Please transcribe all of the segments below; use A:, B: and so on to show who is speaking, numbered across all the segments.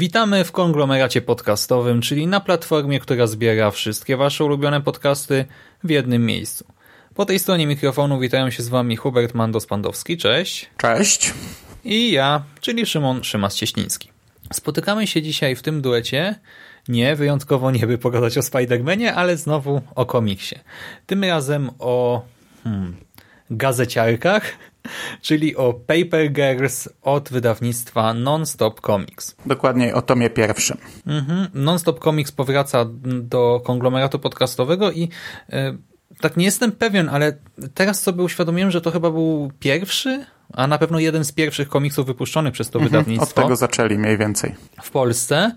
A: Witamy w konglomeracie podcastowym, czyli na platformie, która zbiera wszystkie Wasze ulubione podcasty w jednym miejscu. Po tej stronie mikrofonu witają się z Wami Hubert Mandos-Pandowski, cześć.
B: Cześć.
A: I ja, czyli Szymon Szymas-Cieśliński. Spotykamy się dzisiaj w tym duecie, nie, wyjątkowo nie by pogadać o Spider-Manie, ale znowu o komiksie. Tym razem o hmm, gazeciarkach, czyli o Paper Girls od wydawnictwa Non-Stop Comics.
B: Dokładnie o tomie pierwszym.
A: Mhm. Non-Stop Comics powraca do konglomeratu podcastowego i e, tak nie jestem pewien, ale teraz sobie uświadomiłem, że to chyba był pierwszy, a na pewno jeden z pierwszych komiksów wypuszczonych przez to
B: Mhm,
A: wydawnictwo
B: Od tego zaczęli mniej więcej.
A: w Polsce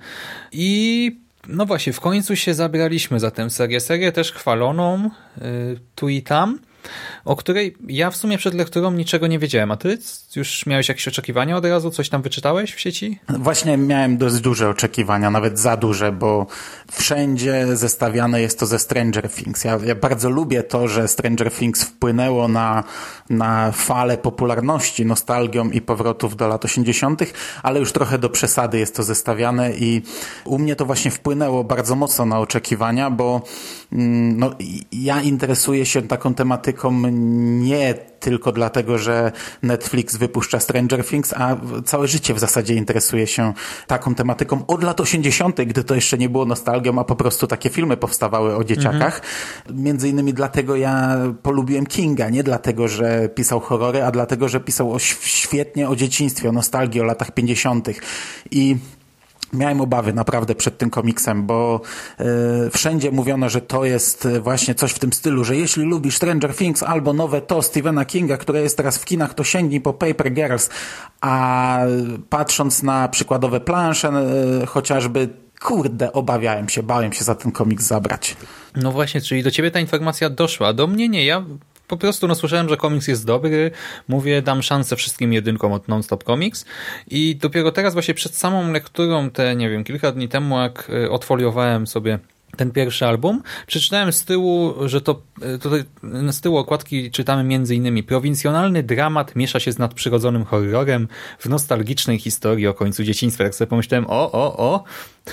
A: i no właśnie, w końcu się zabraliśmy za tę serię. Serię też chwaloną y, tu i tam, o której ja w sumie przed lekturą niczego nie wiedziałem. A ty już miałeś jakieś oczekiwania od razu? Coś tam wyczytałeś w sieci?
B: Właśnie miałem dość duże oczekiwania, nawet za duże, bo wszędzie zestawiane jest to ze Stranger Things. Ja, ja bardzo lubię to, że Stranger Things wpłynęło na, na falę popularności, nostalgią i powrotów do lat 80., ale już trochę do przesady jest to zestawiane i u mnie to właśnie wpłynęło bardzo mocno na oczekiwania, bo no, ja interesuję się taką tematyką nie tylko dlatego, że Netflix wypuszcza Stranger Things, a całe życie w zasadzie interesuje się taką tematyką od lat 80., gdy to jeszcze nie było nostalgią, a po prostu takie filmy powstawały o dzieciakach. Między innymi dlatego ja polubiłem Kinga, nie dlatego, że pisał horrory, a dlatego, że pisał o, świetnie o dzieciństwie, o nostalgii, o latach 50. I Miałem obawy naprawdę przed tym komiksem, bo y, wszędzie mówiono, że to jest właśnie coś w tym stylu, że jeśli lubisz Stranger Things albo nowe to Stephena Kinga, które jest teraz w kinach, to sięgnij po Paper Girls, a patrząc na przykładowe plansze y, chociażby, kurde, obawiałem się, bałem się za ten komiks zabrać.
A: No właśnie, czyli do ciebie ta informacja doszła, do mnie nie, ja po prostu no, słyszałem, że komiks jest dobry, mówię, dam szansę wszystkim jedynkom od Non-Stop Comics i dopiero teraz właśnie przed samą lekturą, te nie wiem, kilka dni temu, jak odfoliowałem sobie ten pierwszy album, przeczytałem z tyłu, że to tutaj z tyłu okładki czytamy między innymi prowincjonalny dramat miesza się z nadprzyrodzonym horrorem w nostalgicznej historii o końcu dzieciństwa. Tak sobie pomyślałem, o, o, o,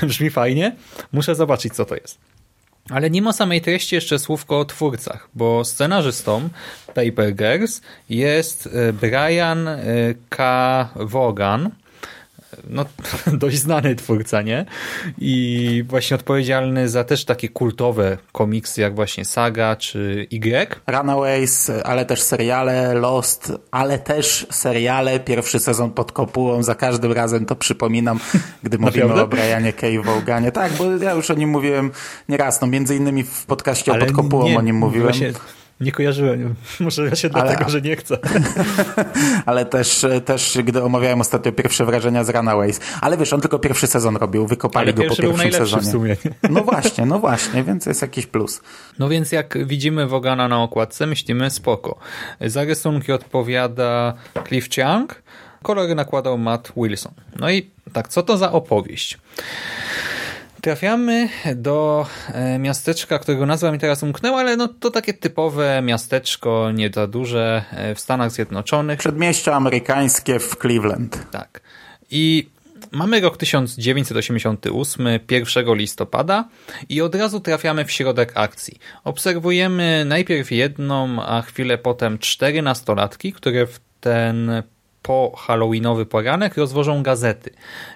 A: brzmi fajnie, muszę zobaczyć co to jest. Ale ma samej treści jeszcze słówko o twórcach, bo scenarzystą Paper Girls jest Brian K. Vaughan, no, dość znany twórca, nie? I właśnie odpowiedzialny za też takie kultowe komiksy, jak właśnie Saga czy Y.
B: Runaways, ale też seriale, Lost, ale też seriale, pierwszy sezon pod kopułą, za każdym razem to przypominam, gdy mówimy o Brianie K. Voganie. Tak, bo ja już o nim mówiłem nieraz, no między innymi w podcaście ale pod kopułą nie, o nim mówiłem.
A: Właśnie nie kojarzyłem. Może ja się dlatego, ale, że nie chcę.
B: ale też, też, gdy omawiałem ostatnio pierwsze wrażenia z Runaways. Ale wiesz, on tylko pierwszy sezon robił. Wykopali go po pierwszym sezonie.
A: W sumie.
B: No właśnie, no właśnie, więc jest jakiś plus.
A: No więc jak widzimy Wogana na okładce, myślimy spoko. Za rysunki odpowiada Cliff Chiang, kolory nakładał Matt Wilson. No i tak, co to za opowieść? Trafiamy do miasteczka, którego nazwa mi teraz umknęła, ale no to takie typowe miasteczko, nie za duże, w Stanach Zjednoczonych.
B: Przedmieście amerykańskie w Cleveland.
A: Tak. I mamy rok 1988, 1 listopada i od razu trafiamy w środek akcji. Obserwujemy najpierw jedną, a chwilę potem cztery nastolatki, które w ten po halloweenowy poranek rozwożą gazety.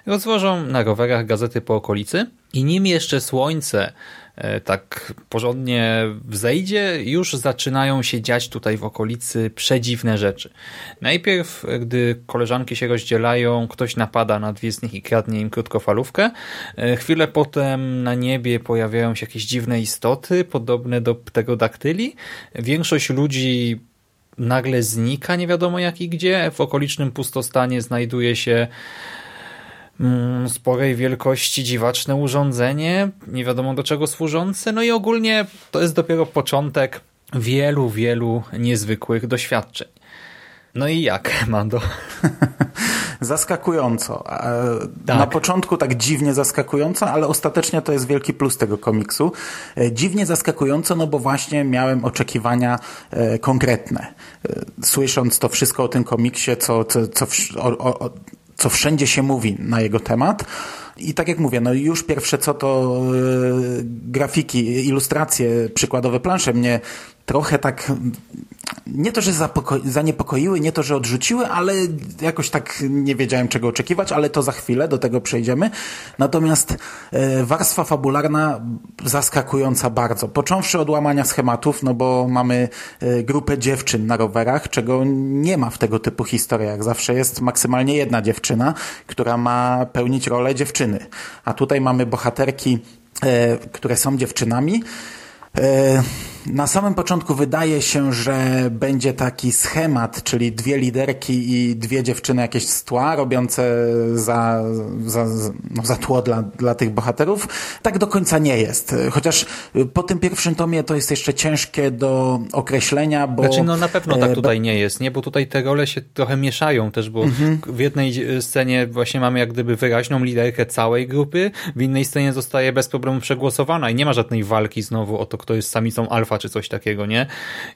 A: Rozwożą na rowerach gazety po okolicy i nim jeszcze słońce tak porządnie wzejdzie, już zaczynają się dziać tutaj w okolicy przedziwne rzeczy. Najpierw, gdy koleżanki się rozdzielają, ktoś napada na dwie z nich i kradnie im krótkofalówkę. Chwilę potem na niebie pojawiają się jakieś dziwne istoty, podobne do pterodaktyli. Większość ludzi nagle znika, nie wiadomo jak i gdzie. W okolicznym pustostanie znajduje się mm, sporej wielkości dziwaczne urządzenie, nie wiadomo do czego służące, no i ogólnie to jest dopiero początek wielu, wielu niezwykłych doświadczeń. No i jak, Mando?
B: Zaskakująco. E,
A: Tak.
B: Na początku tak dziwnie zaskakująco, ale ostatecznie to jest wielki plus tego komiksu. E, Dziwnie zaskakująco, no bo właśnie miałem oczekiwania e, konkretne. Słysząc to wszystko o tym komiksie, co, co, co, o, o, co wszędzie się mówi na jego temat. I tak jak mówię, no już pierwsze co to grafiki, ilustracje, przykładowe plansze mnie trochę tak nie to, że zaniepokoiły, nie to, że odrzuciły, ale jakoś tak nie wiedziałem czego oczekiwać, ale to za chwilę, do tego przejdziemy. Natomiast e, warstwa fabularna zaskakująca bardzo. Począwszy od łamania schematów, no bo mamy e, grupę dziewczyn na rowerach, czego nie ma w tego typu historiach. Zawsze jest maksymalnie jedna dziewczyna, która ma pełnić rolę dziewczyny. A tutaj mamy bohaterki, e, które są dziewczynami. E, Na samym początku wydaje się, że będzie taki schemat, czyli dwie liderki i dwie dziewczyny jakieś z tła robiące za, za, no, za tło dla, dla tych bohaterów. Tak do końca nie jest. Chociaż po tym pierwszym tomie to jest jeszcze ciężkie do określenia, bo...
A: Znaczy, no na pewno
B: e,
A: tak tutaj nie jest, nie? Bo tutaj te role się trochę mieszają też, bo
B: Mhm.
A: w jednej scenie właśnie mamy jak gdyby wyraźną liderkę całej grupy, w innej scenie zostaje bez problemu przegłosowana i nie ma żadnej walki znowu o to, kto jest samicą alfa czy coś takiego, nie?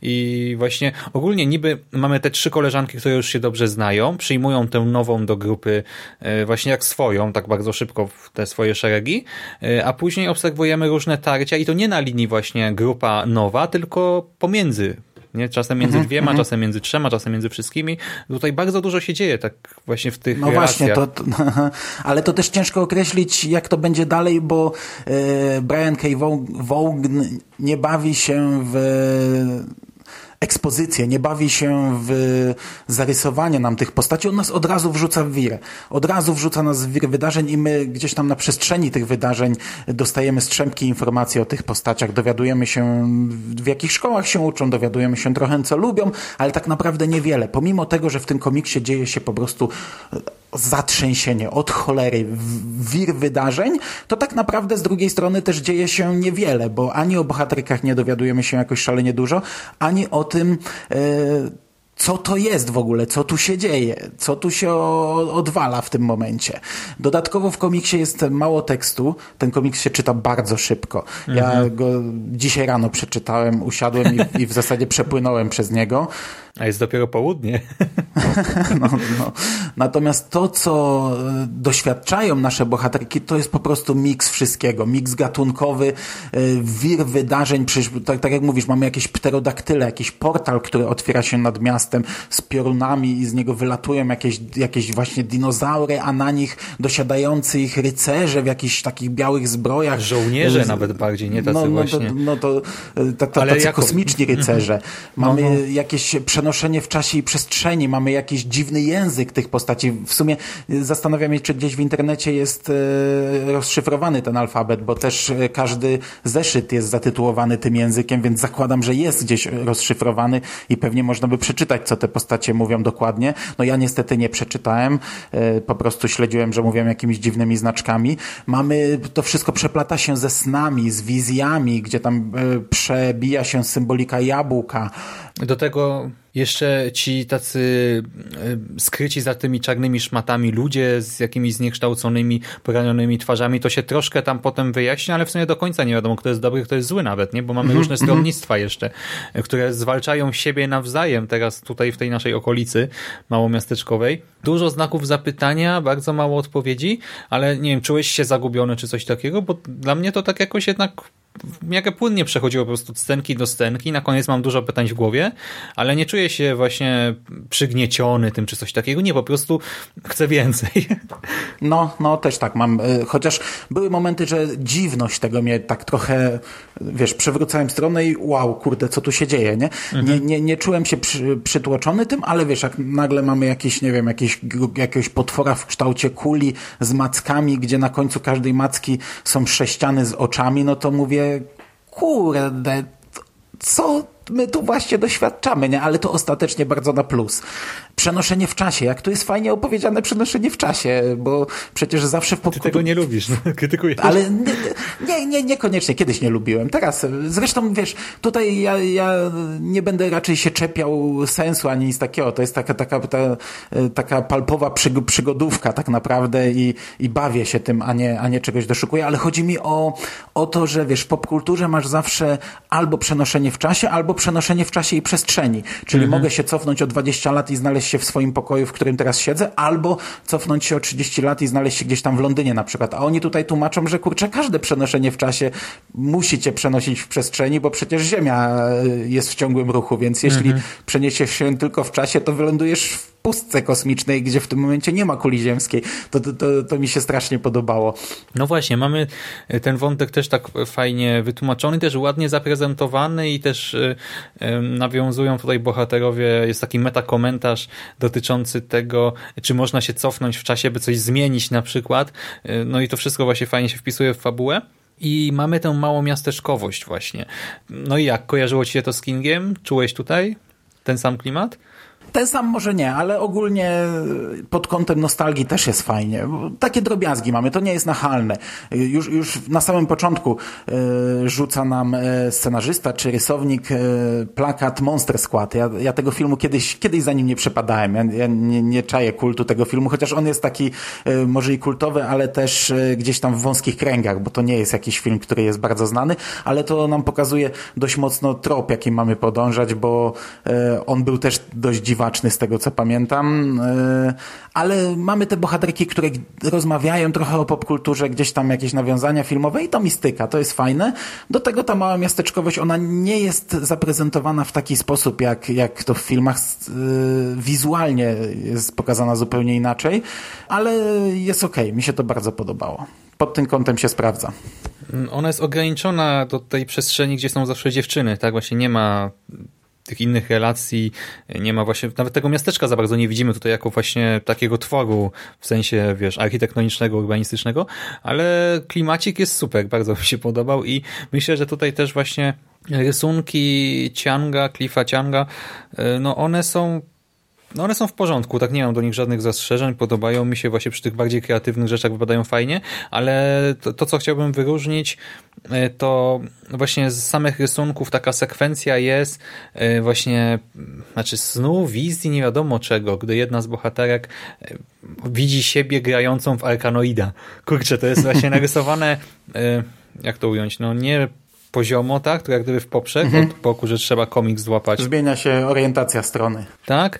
A: I właśnie ogólnie niby mamy te trzy koleżanki, które już się dobrze znają, przyjmują tę nową do grupy e, właśnie jak swoją, tak bardzo szybko w te swoje szeregi, e, a później obserwujemy różne tarcia i to nie na linii właśnie grupa nowa, tylko pomiędzy nie? Czasem między
B: Mhm,
A: dwiema, czasem między trzema, czasem między wszystkimi. Tutaj bardzo dużo się dzieje tak właśnie w tych
B: No właśnie, to, to, ale to też ciężko określić, jak to będzie dalej, bo e, Brian K. Vaughan nie bawi się w ekspozycję, nie bawi się w zarysowanie nam tych postaci, on nas od razu wrzuca w wir. Od razu wrzuca nas w wir wydarzeń i my gdzieś tam na przestrzeni tych wydarzeń dostajemy strzępki informacji o tych postaciach, dowiadujemy się w jakich szkołach się uczą, dowiadujemy się trochę co lubią, ale tak naprawdę niewiele. Pomimo tego, że w tym komiksie dzieje się po prostu zatrzęsienie od cholery, wir wydarzeń, to tak naprawdę z drugiej strony też dzieje się niewiele, bo ani o bohaterkach nie dowiadujemy się jakoś szalenie dużo, ani o tym, e, co to jest w ogóle, co tu się dzieje, co tu się odwala w tym momencie. Dodatkowo w komiksie jest mało tekstu, ten komiks się czyta bardzo szybko. Ja go dzisiaj rano przeczytałem, usiadłem i, i w zasadzie przepłynąłem przez niego.
A: A jest dopiero południe.
B: No, no. Natomiast to, co e, doświadczają nasze bohaterki, to jest po prostu miks wszystkiego. Miks gatunkowy, e, wir wydarzeń. Przecież, tak, tak jak mówisz, mamy jakieś pterodaktyle, jakiś portal, który otwiera się nad miastem z piorunami i z niego wylatują jakieś, jakieś właśnie dinozaury, a na nich dosiadający ich rycerze w jakichś takich białych zbrojach.
A: Żołnierze
B: Z-
A: nawet bardziej, nie tacy
B: no, no,
A: właśnie.
B: To, no to e, ta, ta,
A: Ale
B: tacy
A: jako-
B: kosmiczni rycerze. Mamy
A: No, no.
B: jakieś przenoszenie w czasie i przestrzeni, mamy jakiś dziwny język tych postaci. W sumie y, zastanawiam się, czy gdzieś w internecie jest e, rozszyfrowany ten alfabet, bo też e, każdy zeszyt jest zatytułowany tym językiem, więc zakładam, że jest gdzieś rozszyfrowany i pewnie można by przeczytać, co te postacie mówią dokładnie. No ja niestety nie przeczytałem, e, po prostu śledziłem, że mówią jakimiś dziwnymi znaczkami. Mamy, to wszystko przeplata się ze snami, z wizjami, gdzie tam e, przebija się symbolika jabłka.
A: Do tego jeszcze ci tacy e, skryci za tymi czarnymi szmatami ludzie z jakimiś zniekształconymi, poranionymi twarzami, to się troszkę tam potem wyjaśnia, ale w sumie do końca nie wiadomo, kto jest dobry, kto jest zły nawet, nie? Bo mamy różne stronnictwa jeszcze, e, które zwalczają siebie nawzajem teraz tutaj w tej naszej okolicy małomiasteczkowej. Dużo znaków zapytania, bardzo mało odpowiedzi, ale nie wiem, czułeś się zagubiony czy coś takiego, bo dla mnie to tak jakoś jednak miarę płynnie przechodziło po prostu od scenki do scenki. Na koniec mam dużo pytań w głowie, ale nie czuję się właśnie przygnieciony tym czy coś takiego. Nie, po prostu chcę więcej.
B: No, no też tak mam. Y, Chociaż były momenty, że dziwność tego mnie tak trochę, wiesz, przewrócałem stronę i wow, kurde, co tu się dzieje, nie? Nie, nie, nie czułem się przy, przytłoczony tym, ale wiesz, jak nagle mamy jakiś, nie wiem, jakiś, jakiegoś potwora w kształcie kuli z mackami, gdzie na końcu każdej macki są sześciany z oczami, no to mówię, kurde, co my tu właśnie doświadczamy, nie? Ale to ostatecznie bardzo na plus. Przenoszenie w czasie. Jak to jest fajnie opowiedziane przenoszenie w czasie, bo przecież zawsze w
A: popkulturze... Ty tego nie lubisz, no, krytykujesz.
B: Ale nie, nie, nie, niekoniecznie. Kiedyś nie lubiłem. Teraz, zresztą wiesz, tutaj ja, ja nie będę raczej się czepiał sensu ani nic takiego. To jest taka, taka, ta, taka palpowa przygodówka tak naprawdę i, i bawię się tym, a nie, a nie czegoś doszukuję, ale chodzi mi o, o to, że wiesz, w popkulturze masz zawsze albo przenoszenie w czasie, albo przenoszenie w czasie i przestrzeni. Czyli mhm. mogę się cofnąć o 20 lat i znaleźć się w swoim pokoju, w którym teraz siedzę, albo cofnąć się o 30 lat i znaleźć się gdzieś tam w Londynie na przykład. A oni tutaj tłumaczą, że kurczę, każde przenoszenie w czasie musi cię przenosić w przestrzeni, bo przecież Ziemia e, jest w ciągłym ruchu, więc jeśli mhm. przeniesiesz się tylko w czasie, to wylądujesz w pustce kosmicznej, gdzie w tym momencie nie ma kuli ziemskiej. To, to, to, to, mi się strasznie podobało.
A: No właśnie, mamy ten wątek też tak fajnie wytłumaczony, też ładnie zaprezentowany i też y, nawiązują tutaj bohaterowie, jest taki metakomentarz dotyczący tego, czy można się cofnąć w czasie, by coś zmienić na przykład. Y, no i to wszystko właśnie fajnie się wpisuje w fabułę. I mamy tę małą miasteczkowość właśnie. No i jak? Kojarzyło ci się to z Kingiem? Czułeś tutaj ten sam klimat?
B: Ten sam może nie, ale ogólnie pod kątem nostalgii też jest fajnie. Takie drobiazgi mamy, to nie jest nachalne. Już, już na samym początku y, rzuca nam e, scenarzysta czy rysownik y, plakat Monster Squad. Ja, ja, tego filmu kiedyś, kiedyś za nim nie przepadałem. Ja, ja nie, nie czaję kultu tego filmu, chociaż on jest taki może i kultowy, ale też gdzieś tam w wąskich kręgach, bo to nie jest jakiś film, który jest bardzo znany, ale to nam pokazuje dość mocno trop, jaki mamy podążać, bo on był też dość dziwny dziwaczny z tego co pamiętam, e, ale mamy te bohaterki, które rozmawiają trochę o popkulturze, gdzieś tam jakieś nawiązania filmowe i to mistyka, to jest fajne. Do tego ta mała miasteczkowość, ona nie jest zaprezentowana w taki sposób, jak, jak to w filmach e, wizualnie jest pokazana zupełnie inaczej, ale jest okej, okay. mi się to bardzo podobało. Pod tym kątem się sprawdza.
A: Ona jest ograniczona do tej przestrzeni, gdzie są zawsze dziewczyny, tak? Właśnie nie ma tych innych relacji, nie ma właśnie, nawet tego miasteczka za bardzo nie widzimy tutaj jako właśnie takiego tworu, w sensie, wiesz, architektonicznego, urbanistycznego, ale klimacik jest super, bardzo mi się podobał i myślę, że tutaj też właśnie rysunki Cianga, Cliffa Cianga, y, no one są no one są w porządku, tak nie mam do nich żadnych zastrzeżeń, podobają mi się właśnie przy tych bardziej kreatywnych rzeczach wypadają fajnie, ale to, to co chciałbym wyróżnić e, to właśnie z samych rysunków taka sekwencja jest e, właśnie, znaczy snu, wizji, nie wiadomo czego, gdy jedna z bohaterek e, widzi siebie grającą w Arkanoida. Kurczę, to jest właśnie narysowane jak to ująć, no nie poziomo, tak? To jak gdyby w poprzek mhm. od boku, że trzeba komik złapać.
B: Zmienia się orientacja strony.
A: Tak?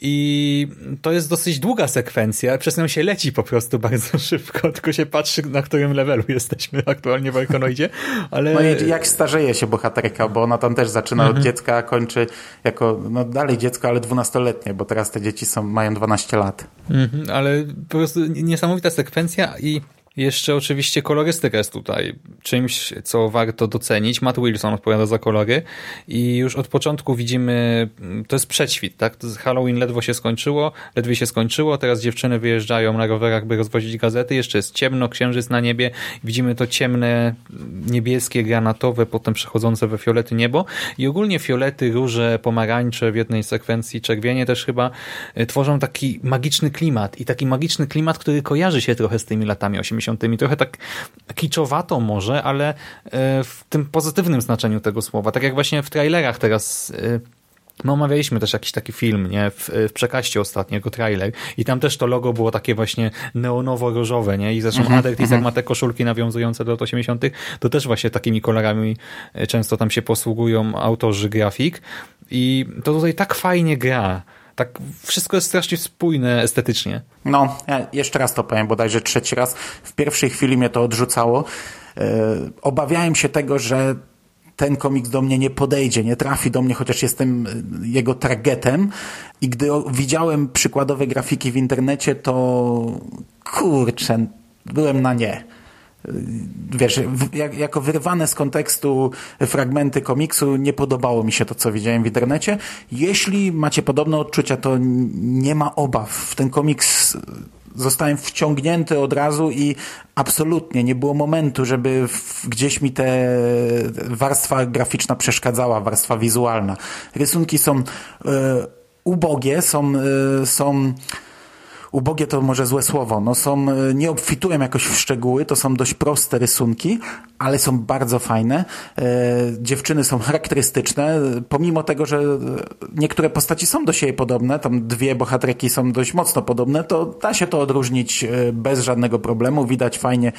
A: I to jest dosyć długa sekwencja, przez nią się leci po prostu bardzo szybko, tylko się patrzy na którym levelu jesteśmy aktualnie w Arkonoidzie, ale...
B: No i jak starzeje się bohaterka, bo ona tam też zaczyna mhm. od dziecka, a kończy jako, no dalej dziecko, ale dwunastoletnie, bo teraz te dzieci są, mają 12 lat.
A: Mhm, ale po prostu niesamowita sekwencja i jeszcze oczywiście kolorystyka jest tutaj czymś, co warto docenić. Matt Wilson odpowiada za kolory i już od początku widzimy, to jest przedświt, tak? Halloween ledwo się skończyło, ledwie się skończyło, teraz dziewczyny wyjeżdżają na rowerach, by rozwozić gazety, jeszcze jest ciemno, księżyc na niebie, widzimy to ciemne, niebieskie, granatowe, potem przechodzące we fiolety niebo. I ogólnie fiolety, róże, pomarańcze w jednej sekwencji, czerwienie też chyba e, tworzą taki magiczny klimat i taki magiczny klimat, który kojarzy się trochę z tymi latami 80 Trochę tak kiczowato może, ale e, w tym pozytywnym znaczeniu tego słowa. Tak jak właśnie w trailerach teraz e, My omawialiśmy też jakiś taki film, nie? W, w przekaście ostatniego trailer i tam też to logo było takie właśnie neonowo-różowe, nie? I zresztą mm -hmm, Adert ma te koszulki nawiązujące do lat 80., to też właśnie takimi kolorami e, często tam się posługują autorzy grafik i to tutaj tak fajnie gra. Tak wszystko jest strasznie spójne estetycznie.
B: No, ja jeszcze raz to powiem, bodajże trzeci raz. W pierwszej chwili mnie to odrzucało. Yy, obawiałem się tego, że ten komiks do mnie nie podejdzie, nie trafi do mnie, chociaż jestem e, jego targetem. I gdy widziałem przykładowe grafiki w internecie, to kurczę, byłem na nie wiesz, jak, jako wyrwane z kontekstu fragmenty komiksu nie podobało mi się to, co widziałem w internecie. Jeśli macie podobne odczucia, to nie ma obaw. W ten komiks zostałem wciągnięty od razu i absolutnie nie było momentu, żeby gdzieś mi te warstwa graficzna przeszkadzała, warstwa wizualna. Rysunki są e, ubogie, są, y, są ubogie to może złe słowo, no są, e, nie obfitują jakoś w szczegóły, to są dość proste rysunki, ale są bardzo fajne. E, dziewczyny są charakterystyczne, pomimo tego, że niektóre postaci są do siebie podobne, tam dwie bohaterki są dość mocno podobne, to da się to odróżnić e, bez żadnego problemu. Widać fajnie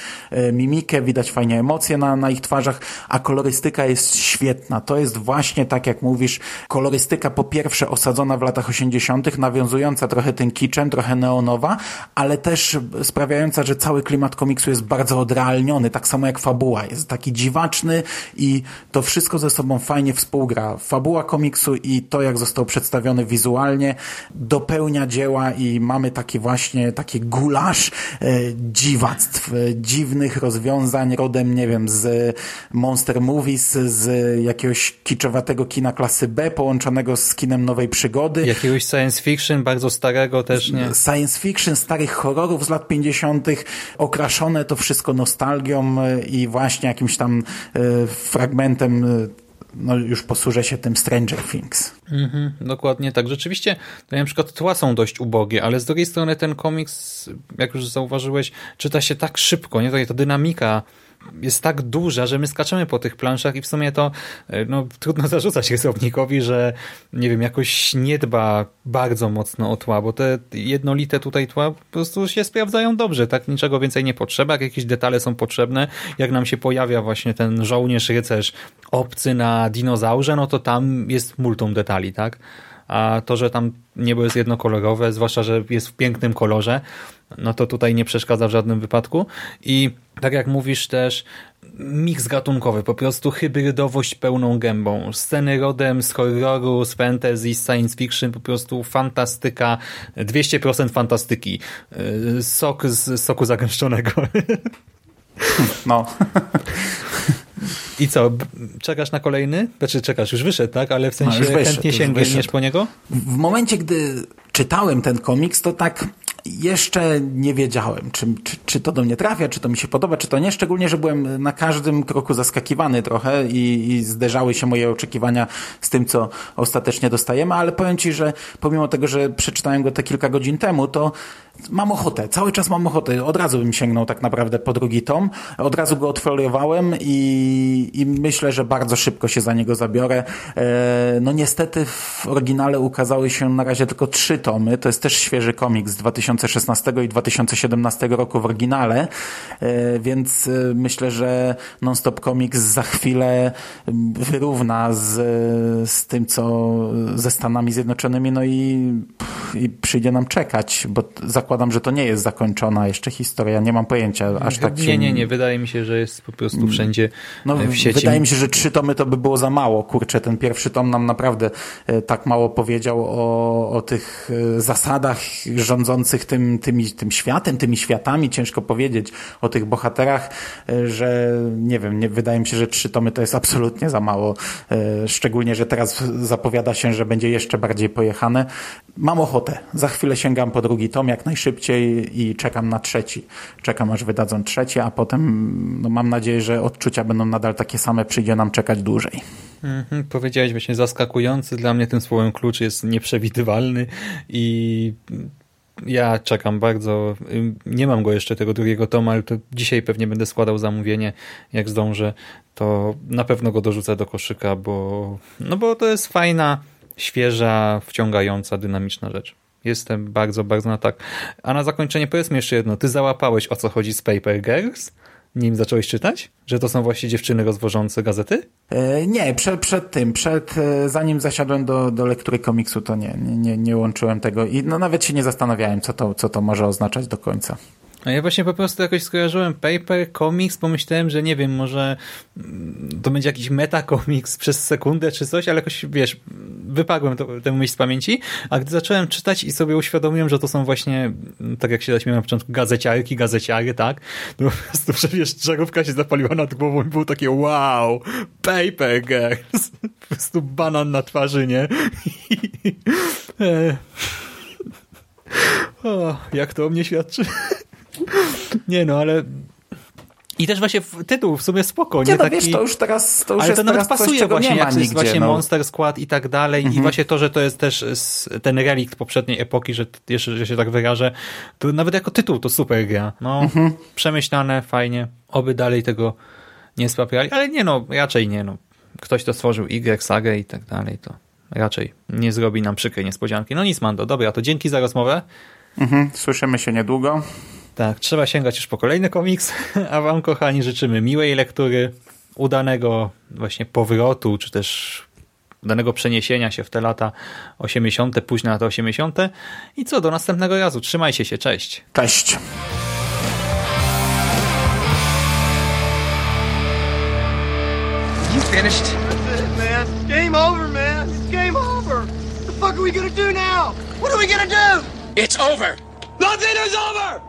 B: mimikę, widać fajnie emocje na, na ich twarzach, a kolorystyka jest świetna. To jest właśnie tak, jak mówisz, kolorystyka po pierwsze osadzona w latach 80., nawiązująca trochę tym kiczem, trochę neon neonowa, ale też sprawiająca, że cały klimat komiksu jest bardzo odrealniony, tak samo jak fabuła. Jest taki dziwaczny i to wszystko ze sobą fajnie współgra. Fabuła komiksu i to, jak został przedstawiony wizualnie, dopełnia dzieła i mamy taki właśnie, taki gulasz e, dziwactw, e, dziwnych rozwiązań rodem, nie wiem, z Monster Movies, z jakiegoś kiczowatego kina klasy B, połączonego z kinem nowej przygody.
A: Jakiegoś science fiction, bardzo starego też, nie?
B: Science science fiction, starych horrorów z lat 50., okraszone to wszystko nostalgią e, i właśnie jakimś tam e, fragmentem e, no już posłużę się tym Stranger Things.
A: Mhm, dokładnie tak. Rzeczywiście na przykład tła są dość ubogie, ale z drugiej strony ten komiks, jak już zauważyłeś, czyta się tak szybko, nie? Ta dynamika jest tak duża, że my skaczemy po tych planszach i w sumie to e, no, trudno zarzucać rysownikowi, że nie wiem, jakoś nie dba bardzo mocno o tła, bo te jednolite tutaj tła po prostu się sprawdzają dobrze, tak niczego więcej nie potrzeba, jak jakieś detale są potrzebne, jak nam się pojawia właśnie ten żołnierz, rycerz obcy na dinozaurze, no to tam jest multum detali, tak? A to, że tam niebo jest jednokolorowe, zwłaszcza, że jest w pięknym kolorze, no to tutaj nie przeszkadza w żadnym wypadku. I tak jak mówisz też, miks gatunkowy, po prostu hybrydowość pełną gębą. Sceny rodem z horroru, z fantasy, z science fiction, po prostu fantastyka, 200% fantastyki. Y, sok z soku zagęszczonego.
B: No.
A: I co, czekasz na kolejny? Znaczy czekasz, już wyszedł, tak? Ale w sensie no, wyszedł, chętnie sięgniesz po niego?
B: W momencie, gdy czytałem ten komiks, to tak jeszcze nie wiedziałem, czy, czy, czy, to do mnie trafia, czy to mi się podoba, czy to nie. Szczególnie, że byłem na każdym kroku zaskakiwany trochę i, i zderzały się moje oczekiwania z tym, co ostatecznie dostajemy, ale powiem Ci, że pomimo tego, że przeczytałem go te kilka godzin temu, to mam ochotę, cały czas mam ochotę. Od razu bym sięgnął tak naprawdę po drugi tom. Od razu go odfoliowałem i, i myślę, że bardzo szybko się za niego zabiorę. E, no niestety w oryginale ukazały się na razie tylko trzy tomy. To jest też świeży komik z 2016 i 2017 roku w oryginale, e, więc e, myślę, że Non-Stop Comics za chwilę wyrówna z, z tym, co ze Stanami Zjednoczonymi, no i, i przyjdzie nam czekać, bo zakładam zakładam, że to nie jest zakończona jeszcze historia, nie mam pojęcia, aż tak
A: Nie, nie, nie, wydaje mi się, że jest po prostu mm. wszędzie no, e, w sieci.
B: Wydaje mi się, że trzy tomy to by było za mało, kurczę, ten pierwszy tom nam naprawdę e, tak mało powiedział o, o tych e, zasadach rządzących tym, tymi, tym światem, tymi światami, ciężko powiedzieć, o tych bohaterach, że nie wiem, nie, wydaje mi się, że trzy tomy to jest absolutnie za mało, szczególnie, że teraz zapowiada się, że będzie jeszcze bardziej pojechane. Mam ochotę, za chwilę sięgam po drugi tom, jak najszybciej najszybciej i czekam na trzeci. Czekam aż wydadzą trzeci, a potem no, mam nadzieję, że odczucia będą nadal takie same, przyjdzie nam czekać dłużej.
A: Mhm, powiedziałeś właśnie zaskakujący, dla mnie tym słowem klucz jest nieprzewidywalny i ja czekam bardzo. Nie mam go jeszcze tego drugiego tomu, ale to dzisiaj pewnie będę składał zamówienie. Jak zdążę, to na pewno go dorzucę do koszyka, bo, no bo to jest fajna, świeża, wciągająca, dynamiczna rzecz. Jestem bardzo, bardzo na tak. A na zakończenie powiedz mi jeszcze jedno. Ty załapałeś o co chodzi z Paper Girls? Nim zacząłeś czytać? Że to są właśnie dziewczyny rozwożące gazety?
B: E, nie, przed, przed tym, przed, e, zanim zasiadłem do, do lektury komiksu, to nie, nie, nie łączyłem tego i no, nawet się nie zastanawiałem, co to, co to może oznaczać do końca.
A: A ja właśnie po prostu jakoś skojarzyłem paper, comics, pomyślałem, że nie wiem, może mm, to będzie jakiś meta comics przez sekundę czy coś, ale jakoś, wiesz, wypadłem tę myśl z pamięci, a gdy zacząłem czytać i sobie uświadomiłem, że to są właśnie, tak jak się zaśmiałem na początku, gazeciarki, gazeciary, tak? To po prostu, że wiesz, żarówka się zapaliła nad głową i było takie wow, paper girls. Po prostu banan na twarzy, nie? E. o, jak to o mnie świadczy? Nie no, ale I też właśnie tytuł w sumie spoko, nie,
B: Nie, no
A: taki...
B: wiesz, to już teraz, to już
A: ale
B: jest
A: to nawet
B: coś,
A: pasuje
B: czego
A: właśnie, jak jest właśnie
B: no. Mhm.
A: Monster Squad i tak dalej i właśnie to, że to jest też ten relikt poprzedniej epoki, że jeszcze że się tak wyrażę, to nawet jako tytuł to super gra. No,
B: Mhm.
A: przemyślane, fajnie. Oby dalej tego nie sprawiali, ale nie no, raczej nie no. Ktoś to stworzył Y, sagę i tak dalej, to raczej nie zrobi nam przykrej niespodzianki. No nic, Mando, dobra, to dzięki za rozmowę.
B: Mhm, słyszymy się niedługo.
A: Tak, trzeba sięgać już po kolejny komiks, a wam kochani życzymy miłej lektury, udanego właśnie powrotu, czy też udanego przeniesienia się w te lata 80., późne lata 80. I co, do następnego razu. Trzymajcie się, cześć.
B: Cześć.
C: You finished?
D: That's it, man. Game over, man. It's game over. What the fuck are we gonna do now? What are we gonna do?
C: It's over.
E: Nothing is over!